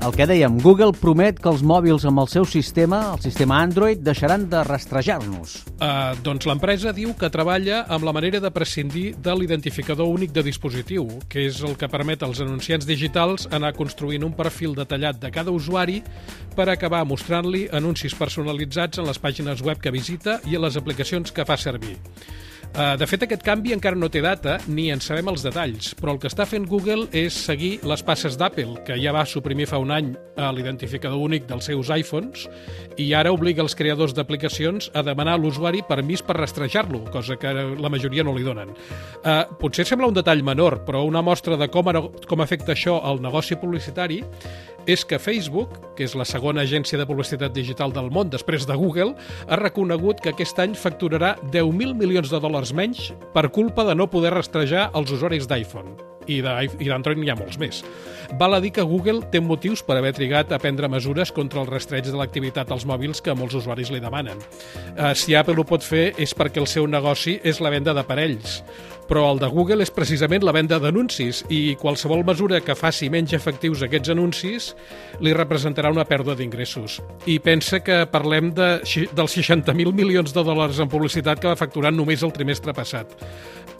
El que dèiem, Google promet que els mòbils amb el seu sistema, el sistema Android, deixaran de rastrejar-nos. Uh, doncs l'empresa diu que treballa amb la manera de prescindir de l'identificador únic de dispositiu, que és el que permet als anunciants digitals anar construint un perfil detallat de cada usuari per acabar mostrant-li anuncis personalitzats en les pàgines web que visita i en les aplicacions que fa servir. Uh, de fet, aquest canvi encara no té data ni en sabem els detalls, però el que està fent Google és seguir les passes d'Apple, que ja va suprimir fa un any a l'identificador únic dels seus iPhones i ara obliga els creadors d'aplicacions a demanar a l'usuari permís per rastrejar-lo, cosa que la majoria no li donen. Uh, potser sembla un detall menor, però una mostra de com, com afecta això al negoci publicitari és que Facebook, que és la segona agència de publicitat digital del món després de Google, ha reconegut que aquest any facturarà 10.000 milions de dòlars menys per culpa de no poder rastrejar els usuaris d'iPhone i d'Android n'hi ha molts més. Val a dir que Google té motius per haver trigat a prendre mesures contra el rastreig de l'activitat als mòbils que molts usuaris li demanen. Uh, si Apple ho pot fer és perquè el seu negoci és la venda d'aparells, però el de Google és precisament la venda d'anuncis i qualsevol mesura que faci menys efectius aquests anuncis li representarà una pèrdua d'ingressos. I pensa que parlem de, dels 60.000 milions de dòlars en publicitat que va facturar només el trimestre passat.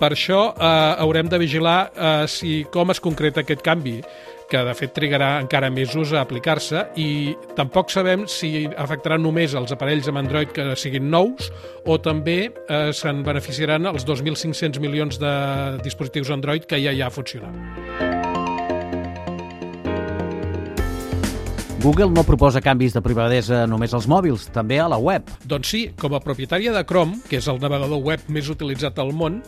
Per això eh, haurem de vigilar eh, si com es concreta aquest canvi, que de fet trigarà encara mesos a aplicar-se i tampoc sabem si afectarà només els aparells amb Android que siguin nous o també eh, se'n beneficiaran els 2.500 milions de dispositius Android que ja hi ha funcionant. Google no proposa canvis de privadesa només als mòbils, també a la web. Doncs sí, com a propietària de Chrome, que és el navegador web més utilitzat al món,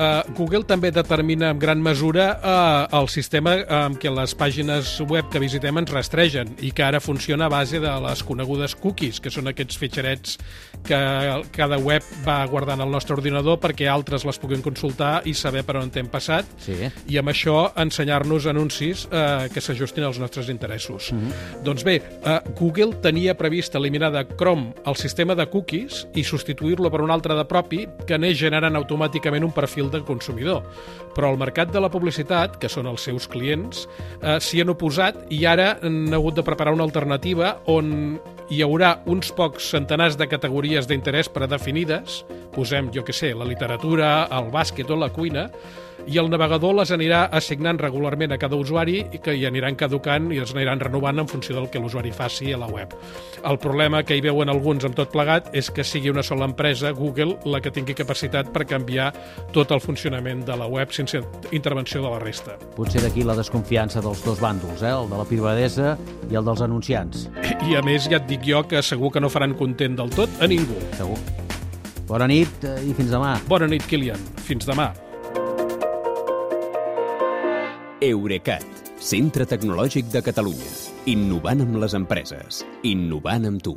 eh, Google també determina en gran mesura eh, el sistema amb què les pàgines web que visitem ens rastregen i que ara funciona a base de les conegudes cookies, que són aquests fitxerets que cada web va guardant al nostre ordinador perquè altres les puguin consultar i saber per on hem passat sí. i amb això ensenyar-nos anuncis eh, que s'ajustin als nostres interessos. Mm -hmm. Doncs bé, eh, Google tenia previst eliminar de Chrome el sistema de cookies i substituir-lo per un altre de propi que anés generant automàticament un perfil de consumidor. Però el mercat de la publicitat, que són els seus clients, eh, s'hi han oposat i ara han hagut de preparar una alternativa on hi haurà uns pocs centenars de categories d'interès predefinides, posem, jo que sé, la literatura, el bàsquet o la cuina, i el navegador les anirà assignant regularment a cada usuari i que hi aniran caducant i es aniran renovant en funció del que l'usuari faci a la web. El problema que hi veuen alguns amb tot plegat és que sigui una sola empresa, Google, la que tingui capacitat per canviar tot el funcionament de la web sense intervenció de la resta. Potser d'aquí la desconfiança dels dos bàndols, eh? el de la privadesa i el dels anunciants. I a més ja et dic jo que segur que no faran content del tot a ningú. Segur. Bona nit eh, i fins demà. Bona nit, Kilian. Fins demà. Eurecat, centre tecnològic de Catalunya. Innovant amb les empreses. Innovant amb tu.